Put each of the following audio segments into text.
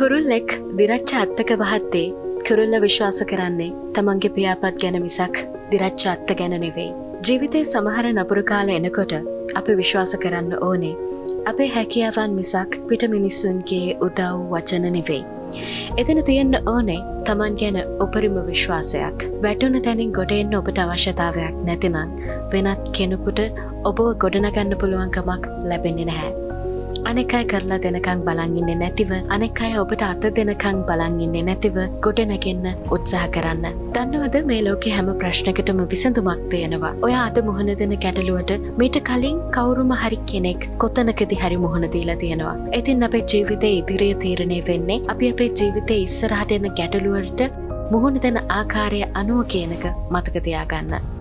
කුරුල්ලෙක් දිරච්ච අත්තක වහත්තේ කුරුල්ල විශ්වාස කරන්නේ තමන්ගේ පියාපත් ගැන මිසක් දිරච්ච අත්ත ගැන නෙවෙයි. ජීවිතේ සමහර නපුරු කාල එනකොට අපි විශ්වාස කරන්න ඕනේ. අපේ හැකියාවන් මිසක් පිට මිනිස්සුන්ගේ උදව් වචන නෙවෙයි. එතන තියෙන්න ඕනේ තමන් ගැන උපරිම විශ්වාසයක් වැටුන තැනින් ගොඩෙන්න ඔබට අවශ්‍යතාවයක් නැතිනම් වෙනත් කෙනෙකුට ඔබව ගොඩනගන්න පුළුවන්කමක් ලැබෙන්නේ නැහැ. අනෙක් අය කරලා දෙනකං බලංඉන්නේ නැතිව අනෙක් අය ඔබට අත දෙනකං බලංඉන්නේ නැතිව ගොඩ නැගෙන්න උත්සාහ කරන්න. දන්නවද මේ ලෝකෙ හැම ප්‍රශ්නකටම විසඳුමක් තියෙනවා. ඔය අද මුහුණ දෙන ගැටලුවට මීට කලින් කවුරුම හරි කෙනෙක් කොතනකදි හරි මුහුණ දීලා තියෙනවා. ඉතින් අපේ ජීවිතය ඉදිරිය තීරණය වෙන්නේ අපි අපේ ජීවිතය ඉස්සරහට එන ගැටලුවලට මුහුණ දෙන ආකාරය අනුව කියනක මතකතියාගන්න.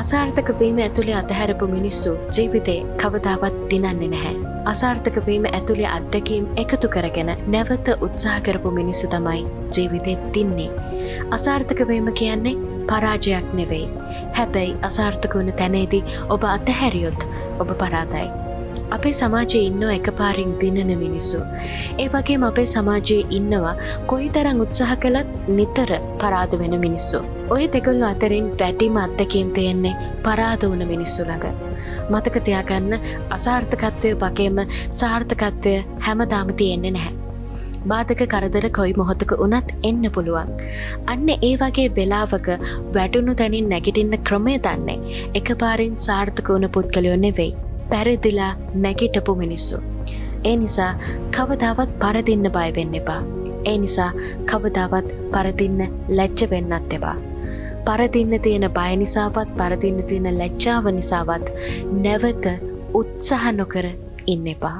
අසාර්ථක වීම ඇතුළේ අතහැරපු මිනිස්සු ජීවිතේ කවදාවත් දිනන්නේ නැහැ. අසාර්ථක වීම ඇතුළේ අත්දැකීම් එකතු කරගෙන නැවත උත්සාහ කරපු මිනිස්සු තමයි ජීවිතෙත් තින්නේ. අසාර්ථකවීම කියන්නේ පරාජයක් නෙවෙයි. හැබැයි අසාර්ථක වන තැනේදී ඔබ අතහැරියොත් ඔබ පරාදයි. අපේ සමාජයේ ඉන්න එක පාරින් දිනන මිනිස්සු. ඒ වගේම අපේ සමාජයේ ඉන්නවා කොයි තරං උත්සාහ කළත් නිතර පරාද වෙන මිනිස්සු. ඔය දෙගොල්ලු අතරින් වැටිම අත්තකීම් තියෙන්නේ පරාද වන මිනිස්සු ළඟ. මතක තියාගන්න අසාර්ථකත්වය වගේම සාර්ථකත්වය හැමදාම තියෙන්නේ නැහැ. බාධක කරදර කොයි මොහොතක වනත් එන්න පුළුවන්. අන්න ඒ වගේ වෙලාවක වැටුණු තැනින් නැගිටින්න ක්‍රමය දන්නේ එක පාරින් සාර්ථක වන පුද්ගලයෝ නෙවෙයි. පැරදිලා නැගිටපු මිනිස්සු. ඒ නිසා කවදාවත් පරදින්න බයවෙන්න එපා. ඒ නිසා කවදාවත් පරදින්න ලැච්ච වෙන්නත් එවා. පරදින්න තියෙන බය නිසාවත් පරදින්න තියෙන ලැච්චාව නිසාවත් නැවත උත්සාහ නොකර ඉන්න එපා.